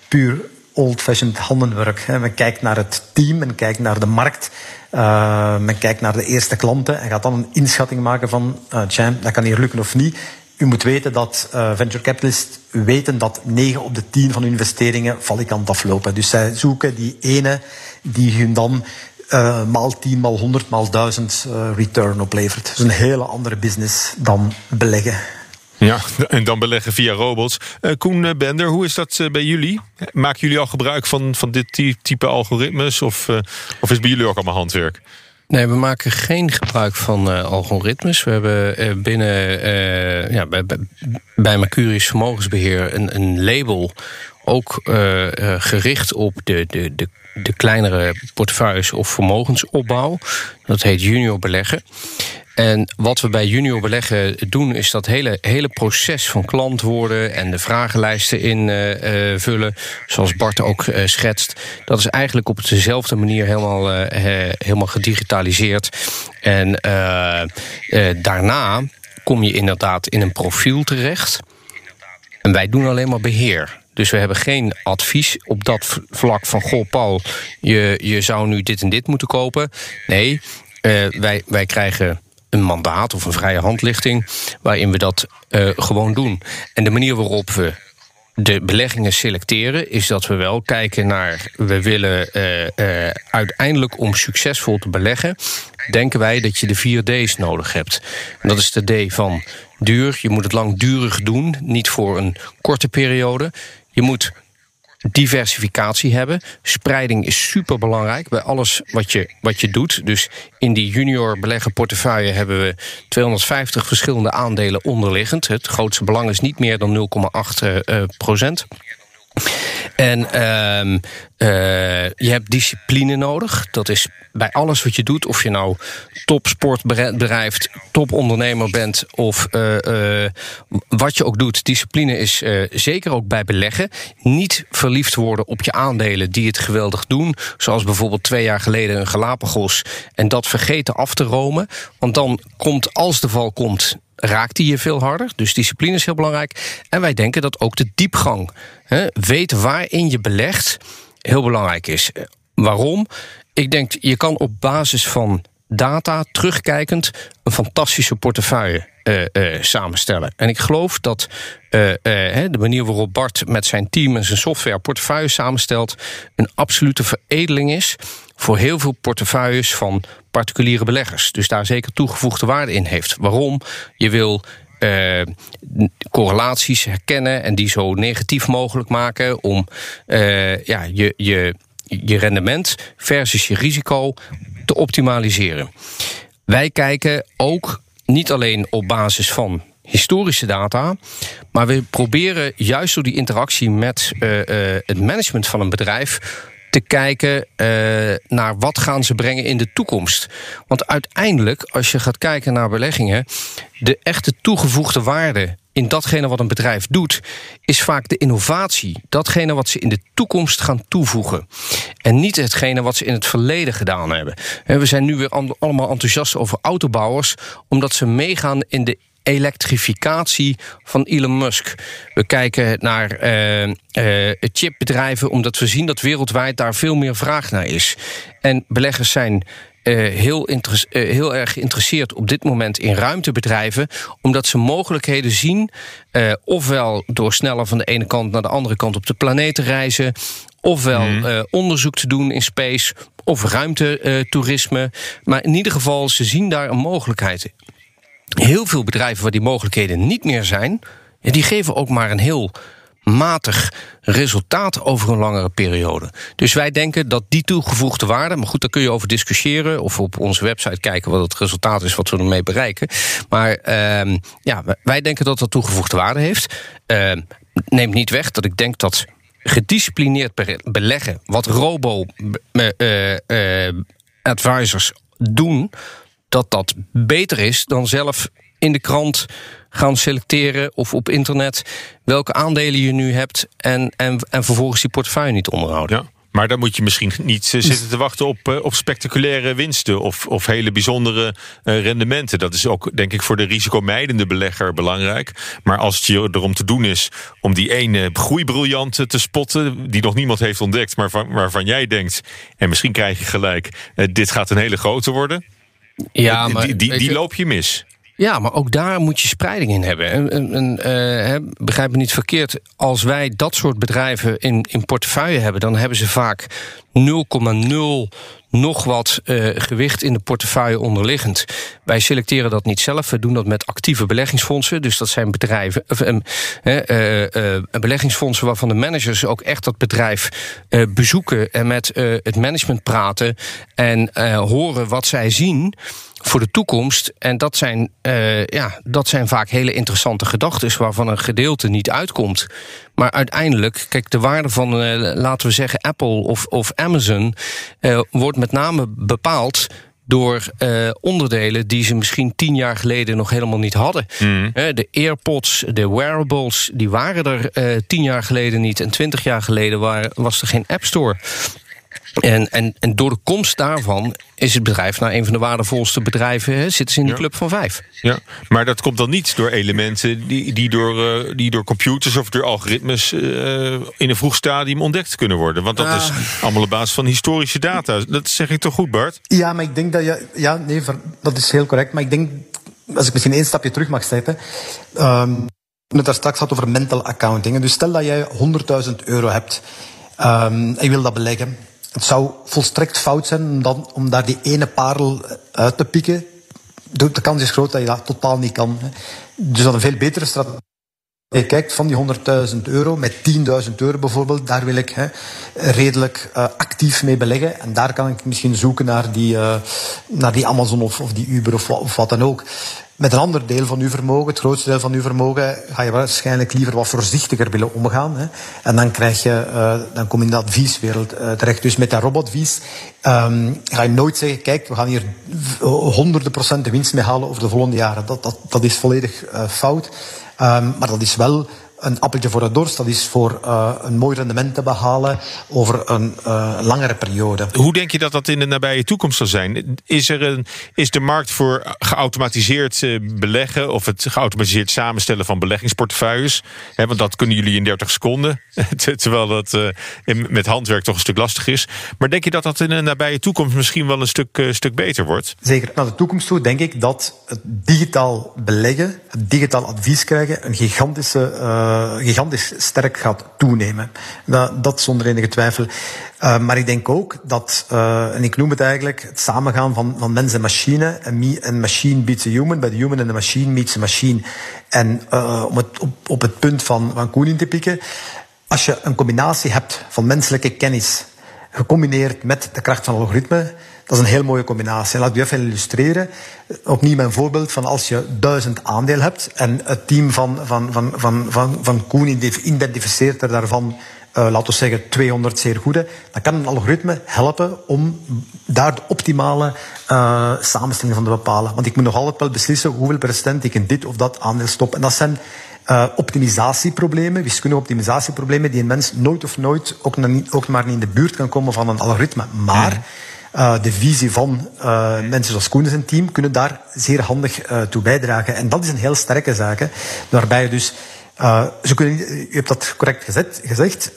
puur old-fashioned handenwerk. Men kijkt naar het team, men kijkt naar de markt. Uh, men kijkt naar de eerste klanten en gaat dan een inschatting maken van, uh, dat kan hier lukken of niet. U moet weten dat uh, venture capitalists weten dat 9 op de 10 van hun investeringen valikant aflopen. Dus zij zoeken die ene die hun dan maal 10, maal 100, maal 1000 uh, return oplevert. Dat is een hele andere business dan beleggen. Ja, en dan beleggen via robots. Uh, Koen Bender, hoe is dat uh, bij jullie? Maken jullie al gebruik van, van dit type algoritmes? Of, uh, of is bij jullie ook allemaal handwerk? Nee, we maken geen gebruik van algoritmes. We hebben binnen ja, bij, bij Mercurius Vermogensbeheer een, een label ook gericht op de, de, de, de kleinere portefeuilles of vermogensopbouw. Dat heet junior beleggen. En wat we bij junior beleggen doen, is dat hele, hele proces van klant worden en de vragenlijsten invullen, uh, zoals Bart ook uh, schetst. Dat is eigenlijk op dezelfde manier helemaal, helemaal gedigitaliseerd. En daarna kom je inderdaad in een profiel terecht. En wij doen alleen maar beheer. Dus we hebben geen advies op dat vlak van... goh, Paul, je, je zou nu dit en dit moeten kopen. Nee, wij, wij krijgen een mandaat of een vrije handlichting waarin we dat uh, gewoon doen. En de manier waarop we de beleggingen selecteren, is dat we wel kijken naar. We willen uh, uh, uiteindelijk om succesvol te beleggen, denken wij dat je de vier D's nodig hebt. Dat is de D van duur. Je moet het langdurig doen, niet voor een korte periode. Je moet diversificatie hebben. Spreiding is super belangrijk bij alles wat je, wat je doet. Dus in die junior beleggenportefeuille hebben we 250 verschillende aandelen onderliggend. Het grootste belang is niet meer dan 0,8 uh, procent. En uh, uh, je hebt discipline nodig. Dat is bij alles wat je doet, of je nou topsport bedrijft, topondernemer bent of uh, wat je ook doet. Discipline is zeker ook bij beleggen. Niet verliefd worden op je aandelen die het geweldig doen. Zoals bijvoorbeeld twee jaar geleden een Galapagos. En dat vergeten af te romen. Want dan komt, als de val komt, raakt die je veel harder. Dus discipline is heel belangrijk. En wij denken dat ook de diepgang, hè, weten waarin je belegt, heel belangrijk is. Waarom? Ik denk, je kan op basis van data, terugkijkend, een fantastische portefeuille uh, samenstellen. En ik geloof dat uh, de manier waarop Bart met zijn team en zijn software portefeuille samenstelt, een absolute veredeling is voor heel veel portefeuilles van particuliere beleggers. Dus daar zeker toegevoegde waarde in heeft. Waarom? Je wil uh, correlaties herkennen en die zo negatief mogelijk maken om uh, ja, je, je, je rendement versus je risico te optimaliseren. Wij kijken ook niet alleen op basis van historische data. Maar we proberen juist door die interactie met uh, het management van een bedrijf te kijken uh, naar wat gaan ze brengen in de toekomst. Want uiteindelijk, als je gaat kijken naar beleggingen, de echte toegevoegde waarde in datgene wat een bedrijf doet, is vaak de innovatie. Datgene wat ze in de toekomst gaan toevoegen. En niet hetgene wat ze in het verleden gedaan hebben. We zijn nu weer allemaal enthousiast over autobouwers, omdat ze meegaan in de elektrificatie van Elon Musk. We kijken naar uh, uh, chipbedrijven, omdat we zien dat wereldwijd daar veel meer vraag naar is. En beleggers zijn uh, heel, uh, heel, erg geïnteresseerd op dit moment in ruimtebedrijven, omdat ze mogelijkheden zien, uh, ofwel door sneller van de ene kant naar de andere kant op de planeet te reizen, ofwel mm. onderzoek te doen in space, of ruimtetoerisme. maar in ieder geval, ze zien daar een mogelijkheid heel veel bedrijven waar die mogelijkheden niet meer zijn, die geven ook maar een heel matig resultaat over een langere periode. Dus wij denken dat die toegevoegde waarde, maar goed, daar kun je over discussiëren of op onze website kijken wat het resultaat is wat we ermee bereiken. Maar uh, ja, wij denken dat dat toegevoegde waarde heeft. Uh, neemt niet weg dat ik denk dat gedisciplineerd beleggen, wat robo-advisors uh, doen, dat dat beter is dan zelf in de krant gaan selecteren of op internet welke aandelen je nu hebt en, en, en vervolgens die portefeuille niet onderhouden. Ja. Maar dan moet je misschien niet zitten te wachten op, eh, op spectaculaire winsten of, of hele bijzondere uh, rendementen. Dat is ook, denk ik, voor de risicomijdende belegger belangrijk. Maar als het je erom te doen is om die ene groeibriljant te spotten, die nog niemand heeft ontdekt, maar van, waarvan jij denkt, en misschien krijg je gelijk, dit gaat een hele grote worden. Ja, maar die, die, die loop je mis. Ja, maar ook daar moet je spreiding in hebben. En, uh, begrijp me niet verkeerd. Als wij dat soort bedrijven in, in portefeuille hebben, dan hebben ze vaak 0,0 nog wat uh, gewicht in de portefeuille onderliggend. Wij selecteren dat niet zelf. We doen dat met actieve beleggingsfondsen. Dus dat zijn bedrijven, of, uh, uh, beleggingsfondsen waarvan de managers ook echt dat bedrijf bezoeken en met het management praten en horen wat zij zien voor de toekomst. En dat zijn, uh, ja, dat zijn vaak hele interessante gedachten waarvan een gedeelte niet uitkomt. Maar uiteindelijk, kijk, de waarde van, uh, laten we zeggen, Apple of, of Amazon uh, wordt met name bepaald door uh, onderdelen die ze misschien tien jaar geleden nog helemaal niet hadden. Mm. de AirPods, de wearables, die waren er uh, tien jaar geleden niet. En twintig jaar geleden waren, was er geen App Store. En, en, en door de komst daarvan is het bedrijf nou een van de waardevolste bedrijven. Hè, zitten ze in die club van vijf. Ja, maar dat komt dan niet door elementen die, die, door, uh, die door computers of door algoritmes uh, in een vroeg stadium ontdekt kunnen worden. Want dat is allemaal op basis van historische data. Dat zeg ik toch goed, Bart? Ja, maar ik denk dat je. Ja, nee, dat is heel correct. Maar ik denk, als ik misschien één stapje terug mag zetten. Um, het daar straks had over mental accounting. Dus stel dat jij 100.000 euro hebt um, en je wil dat beleggen. Het zou volstrekt fout zijn om, dan, om daar die ene parel uit te pikken. De, kans is groot dat je dat totaal niet kan. Dus dat een veel betere strategie. Je kijkt van die 100.000 euro met 10.000 euro bijvoorbeeld, daar wil ik hè, redelijk uh, actief mee beleggen. En daar kan ik misschien zoeken naar die, uh, naar die Amazon of, of die Uber of, of wat dan ook. Met een ander deel van uw vermogen, het grootste deel van uw vermogen, ga je waarschijnlijk liever wat voorzichtiger willen omgaan. Hè. En dan, krijg je, uh, dan kom je in de advieswereld uh, terecht. Dus met dat robotvies um, ga je nooit zeggen, kijk, we gaan hier honderden procenten winst mee halen over de volgende jaren. Dat, dat, dat is volledig uh, fout. Um, maar dat is wel een appeltje voor de dorst. Dat is voor uh, een mooi rendement te behalen over een uh, langere periode. Hoe denk je dat dat in de nabije toekomst zal zijn? Is, er een, is de markt voor geautomatiseerd uh, beleggen of het geautomatiseerd samenstellen van beleggingsportefeuilles? He, want dat kunnen jullie in 30 seconden, terwijl dat in, met handwerk toch een stuk lastig is. Maar denk je dat dat in de nabije toekomst misschien wel een stuk, stuk beter wordt? Zeker. Naar de toekomst toe denk ik dat het digitaal beleggen, het digitaal advies krijgen, een gigantische uh, gigantisch sterk gaat toenemen. Dat, dat zonder enige twijfel. Uh, maar ik denk ook dat, uh, en ik noem het eigenlijk het samengaan van, van mens en machine. En, en machine beats a human, bij de human en de machine meets a machine. En om het op, op het punt van, van te pikken. Als je een combinatie hebt van menselijke kennis, gecombineerd met de kracht van algoritme, dat is een heel mooie combinatie. laat ik even illustreren. Opnieuw mijn voorbeeld van als je duizend aandeel hebt en het team van, van, van, van, van, van Koen identificeert er daarvan uh, laten we zeggen 200 zeer goede, dan kan een algoritme helpen om daar de optimale uh, samenstelling van te bepalen. Want ik moet nog altijd wel beslissen hoeveel procent ik in dit of dat aandeel stop. En dat zijn uh, optimisatieproblemen, wiskundige optimisatieproblemen, die een mens nooit of nooit ook, maar niet in de buurt kan komen van een algoritme. Maar uh, de visie van uh, mensen zoals Koen en zijn team kunnen daar zeer handig uh, toe bijdragen. En dat is een heel sterke zaak. Waarbij je dus, ze kunnen, je hebt dat correct gezegd,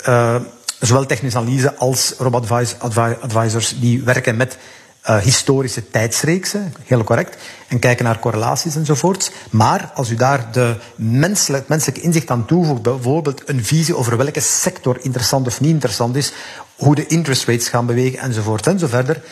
zowel technische analyse als robot advisors die werken met historische tijdsreeksen, heel correct, en kijken naar correlaties enzovoort. Maar als u daar de menselijk, menselijke inzicht aan toevoegt, bijvoorbeeld een visie over welke sector interessant of niet interessant is, hoe de interest rates gaan bewegen enzovoort enzoverder.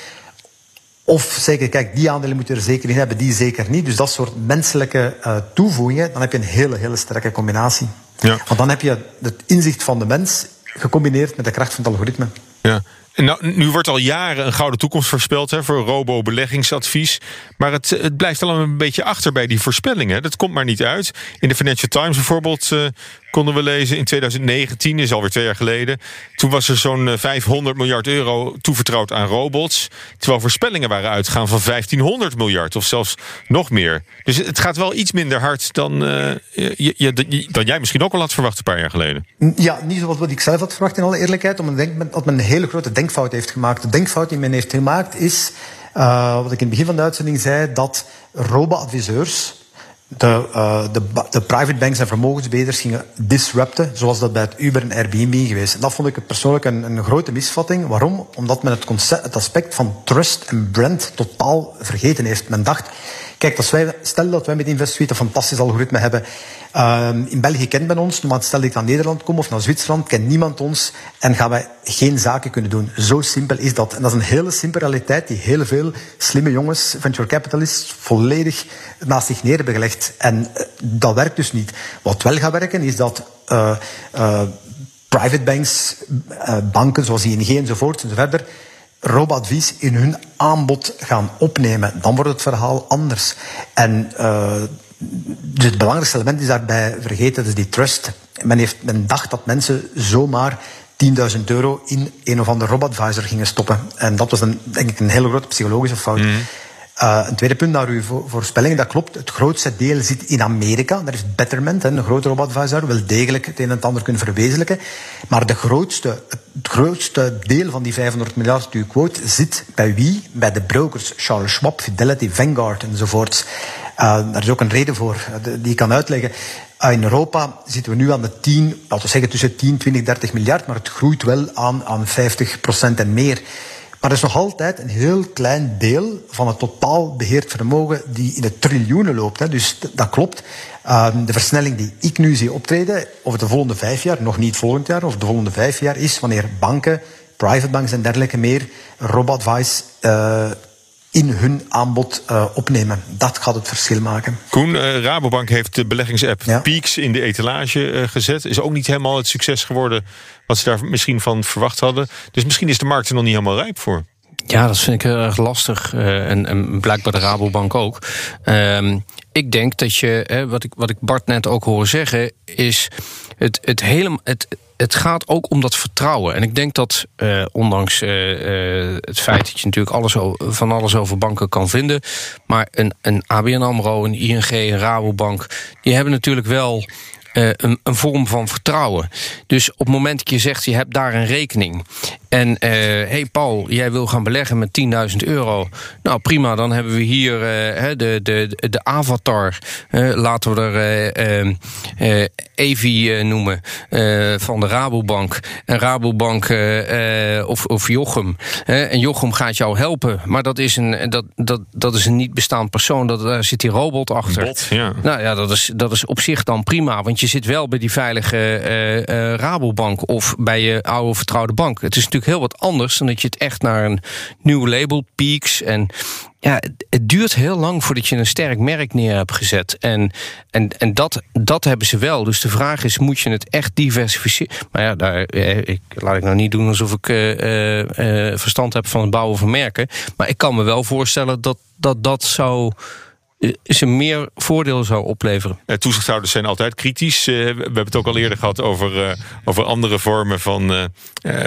Of zeggen, kijk, die aandelen moeten er zeker in hebben, die zeker niet. Dus dat soort menselijke uh, toevoegingen, dan heb je een hele, hele sterke combinatie. Ja. Want dan heb je het inzicht van de mens gecombineerd met de kracht van het algoritme. Ja. Nou, nu wordt al jaren een gouden toekomst voorspeld hè, voor robo-beleggingsadvies. Maar het, het blijft al een beetje achter bij die voorspellingen. Dat komt maar niet uit. In de Financial Times bijvoorbeeld uh, konden we lezen in 2019, is alweer twee jaar geleden. Toen was er zo'n 500 eh, miljard euro toevertrouwd aan robots. Terwijl voorspellingen waren uitgegaan van 1500 miljard of zelfs nog meer. Dus het gaat wel iets minder hard dan, je, dan jij misschien ook al had verwacht een paar jaar geleden. Ja, niet zoals wat ik zelf had verwacht in alle eerlijkheid. Omdat men een hele grote denkfout heeft gemaakt. De denkfout die men heeft gemaakt is, uh, wat ik in het begin van de uitzending zei, dat robo-adviseurs de, uh, de, de, private banks en vermogensbeheerders gingen disrupten, zoals dat bij het Uber en Airbnb geweest. En dat vond ik persoonlijk een, een grote misvatting. Waarom? Omdat men het, concept, het aspect van trust en brand totaal vergeten heeft. Men dacht, Kijk, als wij, stel dat wij met InvestSuite een fantastisch algoritme hebben. Ehm, in België kent men ons, maar stel ik naar Nederland kom of naar Zwitserland, kent niemand ons en gaan wij geen zaken kunnen doen. Zo simpel is dat. En dat is een hele simpele realiteit die heel veel slimme jongens, venture capitalists, volledig naast zich neer hebben gelegd. En eh, dat werkt dus niet. Wat wel gaat werken, is dat uh, uh, private banks, banken zoals ING enzovoort enzoverder, robo-advies in hun aanbod gaan opnemen. Dan wordt het verhaal anders. En dus het belangrijkste element is daarbij vergeten, dat is die trust. Men, heeft, men dacht dat mensen zomaar 10.000 euro in een of andere robotadvisor gingen stoppen. En dat was een, denk ik een hele grote psychologische fout. Mm. Een tweede punt naar uw voorspelling, dat klopt. Het grootste deel zit in Amerika. Daar is Betterment, een grote robotadvisor, wel degelijk het een en ander kunnen verwezenlijken. Maar de grootste, het grootste deel van die 500 miljard die u quote zit bij wie? Bij de brokers. Charles Schwab, Fidelity, Vanguard enzovoort. Uh, daar is ook een reden voor die ik kan uitleggen. In Europa zitten we nu aan de 10, laten we zeggen tussen 10, 20, 30 miljard, maar het groeit wel aan, aan 50 procent en meer. Maar er is nog altijd een heel klein deel van het totaal beheerd vermogen die in de triljoenen loopt. Hè. Dus dat klopt. Uh, de versnelling die ik nu zie optreden over de volgende vijf jaar, nog niet volgend jaar, of de volgende vijf jaar, is wanneer banken, private banks en dergelijke meer robot-advice uh, in hun aanbod uh, opnemen. Dat gaat het verschil maken. Koen, uh, Rabobank heeft de beleggingsapp ja. Peaks in de etalage uh, gezet. Is ook niet helemaal het succes geworden wat ze daar misschien van verwacht hadden. Dus misschien is de markt er nog niet helemaal rijp voor. Ja, dat vind ik heel erg lastig. En, en, blijkbaar de Rabobank ook. Um, ik denk dat je, hè, wat, ik, wat ik Bart net ook hoor zeggen, is het, het hele. Het, het gaat ook om dat vertrouwen. En ik denk dat, uh, ondanks uh, uh, het feit dat je natuurlijk alles van alles over banken kan vinden, maar een, een ABN Amro, een ING, een Rabobank, die hebben natuurlijk wel uh, een, een, vorm van vertrouwen. Dus op het moment dat je zegt, je hebt daar een rekening. En hé uh, hey Paul, jij wil gaan beleggen met 10.000 euro. Nou prima, dan hebben we hier uh, de, de, de avatar. laten we er Evi noemen. van de Rabobank. En Rabobank of, of Jochem. en Jochem gaat jou helpen. Maar dat is een, dat, dat, dat is een niet bestaand persoon. Dat, daar zit die robot achter. Bot, ja. Nou ja, dat is, dat is op zich dan prima. Want je zit wel bij die veilige uh, uh, Rabobank of bij je oude vertrouwde bank. Het is natuurlijk heel wat anders dan dat je het echt naar een nieuw label, Peaks en ja, het, duurt heel lang voordat je een sterk merk neer hebt gezet. En, en, en dat, dat hebben ze wel. Dus de vraag is, moet je het echt diversificeren? Maar ja, daar, eh, ik, laat ik nou niet doen alsof ik verstand heb van het bouwen van merken. Maar ik kan me wel voorstellen dat dat, dat zou is er meer voordeel zou opleveren. Uh, toezichthouders zijn altijd kritisch. Uh, we hebben het ook al eerder gehad over, over andere vormen van,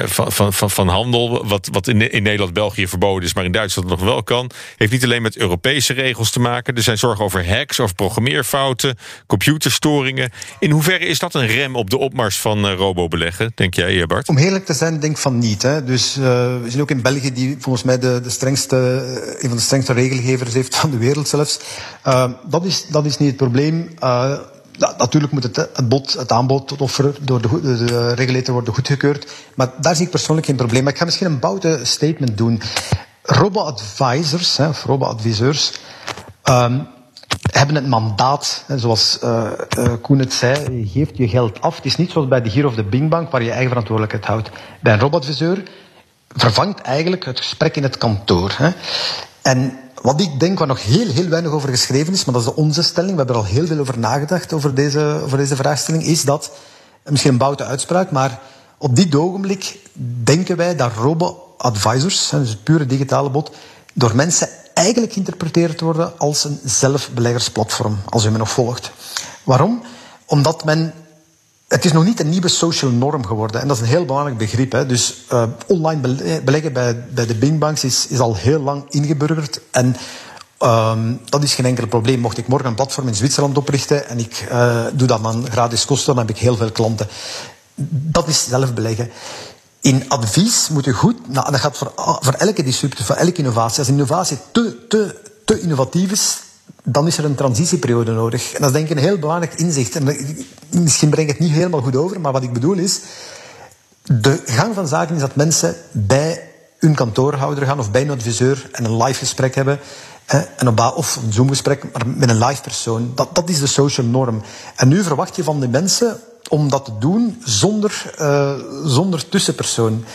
van, van, van, van, handel. Wat, wat in, in Nederland, België verboden is, maar in Duitsland nog wel kan. Heeft niet alleen met Europese regels te maken. Er zijn zorgen over hacks, over programmeerfouten, computerstoringen. In hoeverre is dat een rem op de opmars van robobeleggen, denk jij, Bart? Om eerlijk te zijn, denk ik van niet. Hè. Dus we zien ook in België, die volgens mij de, de strengste, een van de strengste regelgevers heeft van de wereld zelfs. Uh, dat, is, dat is niet het probleem. Ja, natuurlijk moet het, het, bod, het aanbod tot offer door de, de, regulator worden goedgekeurd. Maar daar zie ik persoonlijk geen probleem. Maar ik ga misschien een boute statement doen. Robo-advisors, of robo-adviseurs, um, hebben het mandaat, zoals uh, uh, Koen het zei, je geeft je geld af. Het is niet zoals bij de Giro of de Bing Bank, waar je eigen verantwoordelijkheid houdt. Bij een robotadviseur vervangt eigenlijk het gesprek in het kantoor. Hè. En wat ik denk, waar nog heel, heel weinig over geschreven is, maar dat is onze stelling, we hebben er al heel veel over nagedacht, over deze, over deze vraagstelling, is dat, misschien een boute uitspraak, maar op dit ogenblik denken wij dat robo-advisors, dus het pure digitale bot, door mensen eigenlijk geïnterpreteerd worden als een zelfbeleggersplatform, als u me nog volgt. Waarom? Omdat men het is nog niet een nieuwe social norm geworden. En dat is een heel belangrijk begrip. Hè. Dus uh, online beleggen bij, bij de Bingbanks is, is al heel lang ingeburgerd. En um, dat is geen enkel probleem. Mocht ik morgen een platform in Zwitserland oprichten en ik uh, doe dat dan gratis kosten, dan heb ik heel veel klanten. Dat is zelf beleggen. In advies moet je goed, nou, dat gaat voor, voor elke disruptie, voor elke innovatie. Als innovatie te, te, te innovatief is, dan is er een transitieperiode nodig. En dat is denk ik een heel belangrijk inzicht. En misschien breng ik het niet helemaal goed over, maar wat ik bedoel is... De gang van zaken is dat mensen bij hun kantoorhouder gaan of bij een adviseur en een live gesprek hebben En op of een Zoom-gesprek maar met een live persoon. Dat, dat is de social norm. En nu verwacht je van de mensen om dat te doen zonder, eh, zonder tussenpersoon.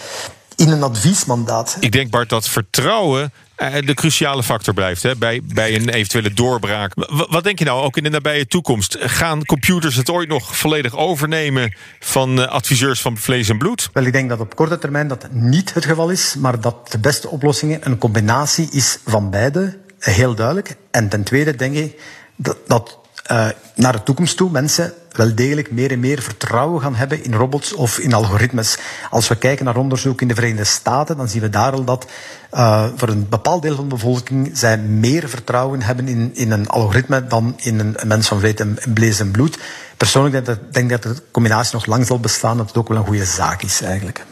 In een adviesmandaat. Ik denk, Bart, dat vertrouwen de cruciale factor blijft hè, bij, bij een eventuele doorbraak. Wat denk je nou, ook in de nabije toekomst? Gaan computers het ooit nog volledig overnemen van eh, adviseurs van vlees en bloed? Wel, ik denk dat op korte termijn dat niet het geval is, maar dat de beste oplossing een combinatie is van beide, eh, heel duidelijk. En ten tweede denk ik dat, dat eh, naar de toekomst toe mensen wel degelijk meer en meer vertrouwen gaan hebben in robots of in algoritmes. Als we kijken naar onderzoek in de Verenigde Staten, dan zien we daar al dat uh, voor een bepaald deel van de bevolking zij meer vertrouwen hebben in, in een algoritme dan in een, mens van vlees en, vlees en bloed. Persoonlijk denk ik dat de combinatie nog lang zal bestaan, dat het ook wel een goede zaak is eigenlijk.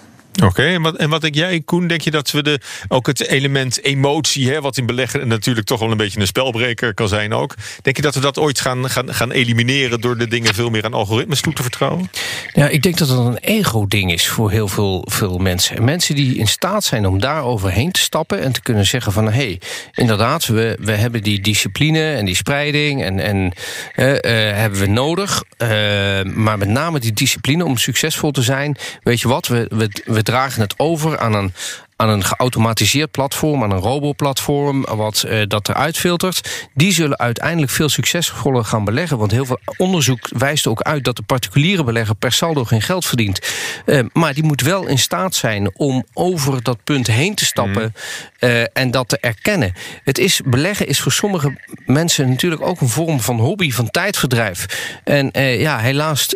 Oké, en, wat, en wat denk jij, Koen? Denk je dat we de, ook het element emotie, hè, wat in beleggen natuurlijk toch wel een beetje een spelbreker kan zijn ook. Denk je dat we dat ooit gaan, gaan, gaan elimineren door de dingen veel meer aan algoritmes toe te vertrouwen? Ja, ik denk dat dat een ego-ding is voor heel veel, veel mensen. En mensen die in staat zijn om daar overheen te stappen en te kunnen zeggen van... hé, hey, inderdaad, we, we hebben die discipline en die spreiding en, en uh, hebben we nodig. Uh, maar met name die discipline om succesvol te zijn. Weet je wat, we, we, we dragen het over aan een, aan een geautomatiseerd platform, aan een robotplatform, wat uh, dat eruit filtert. Die zullen uiteindelijk veel succesvoller gaan beleggen. Want heel veel onderzoek wijst ook uit dat de particuliere belegger per saldo geen geld verdient. Uh, maar die moet wel in staat zijn om over dat punt heen te stappen mm. uh, en dat te erkennen. Het is, beleggen is voor sommige mensen natuurlijk ook een vorm van hobby, van tijdverdrijf. En ja, helaas.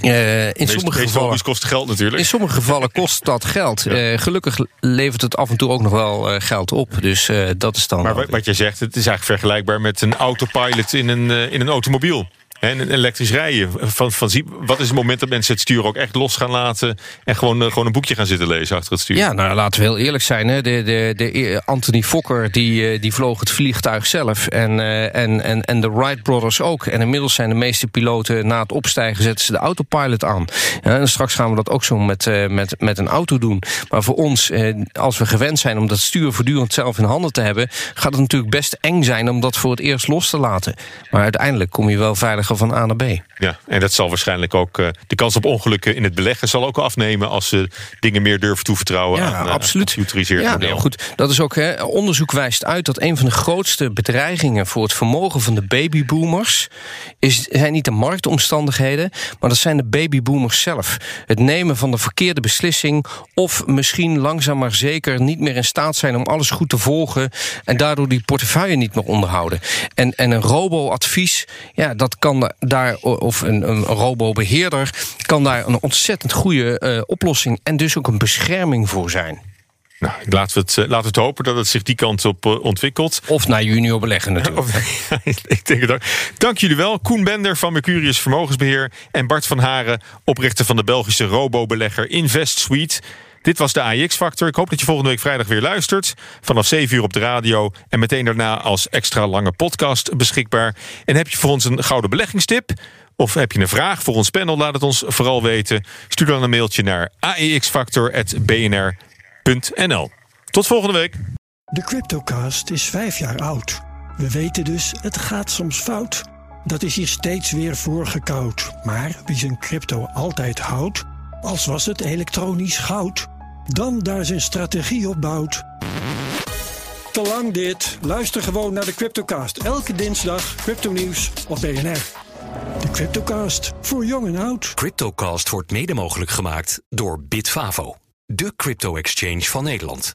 Uh, in sommige gevallen kost geld natuurlijk. In sommige gevallen kost dat geld. Ja. Uh, gelukkig levert het af en toe ook nog wel uh, geld op. Dus dat is dan. Maar wat, wat je zegt, het is eigenlijk vergelijkbaar met een autopilot in een, in een automobiel. En elektrisch rijden. Van, van, wat is het moment dat mensen het stuur ook echt los gaan laten... en gewoon, gewoon een boekje gaan zitten lezen achter het stuur? Ja, nou laten we heel eerlijk zijn. Hè. De, de, de Anthony Fokker die, die vloog het vliegtuig zelf. En, en, en, en de Wright Brothers ook. En inmiddels zijn de meeste piloten na het opstijgen... zetten ze de autopilot aan. En straks gaan we dat ook zo met, met, met een auto doen. Maar voor ons, als we gewend zijn om dat stuur voortdurend zelf in handen te hebben... gaat het natuurlijk best eng zijn om dat voor het eerst los te laten. Maar uiteindelijk kom je wel veilig van A naar B. Ja, en dat zal waarschijnlijk ook uh, de kans op ongelukken in het beleggen zal ook afnemen als ze dingen meer durven toevertrouwen ja, aan absoluut. gecomputeriseerd ja, goed. Dat is ook hè, onderzoek wijst uit dat een van de grootste bedreigingen voor het vermogen van de babyboomers is zijn niet de marktomstandigheden, maar dat zijn de babyboomers zelf. Het nemen van de verkeerde beslissing of misschien langzaam maar zeker niet meer in staat zijn om alles goed te volgen en daardoor die portefeuille niet meer onderhouden. En, en een robo-advies, ja, dat kan daar of een, een robobeheerder kan daar een ontzettend goede uh, oplossing en dus ook een bescherming voor zijn. Nou, laten we, het, uh, laten we het hopen dat het zich die kant op uh, ontwikkelt. Of naar junior beleggen natuurlijk. ik denk het ook. Dank jullie wel. Koen Bender van Mercurius Vermogensbeheer... en Bart van Haren, oprichter van de Belgische robo-belegger Invest Suite... Dit was de AIX-factor. Ik hoop dat je volgende week vrijdag weer luistert. Vanaf 7 uur op de radio. En meteen daarna als extra lange podcast beschikbaar. En heb je voor ons een gouden beleggingstip? Of heb je een vraag voor ons panel? Laat het ons vooral weten. Stuur dan een mailtje naar aexfactor.bnr.nl. Tot volgende week. De Cryptocast is vijf jaar oud. We weten dus, het gaat soms fout. Dat is hier steeds weer voorgekoud. Maar wie zijn crypto altijd houdt, als was het elektronisch goud, dan daar zijn strategie op bouwt. Te lang dit. Luister gewoon naar de Cryptocast. Elke dinsdag crypto nieuws op BNR. De Cryptocast, voor jong en oud. Cryptocast wordt mede mogelijk gemaakt door Bitfavo, de crypto-exchange van Nederland.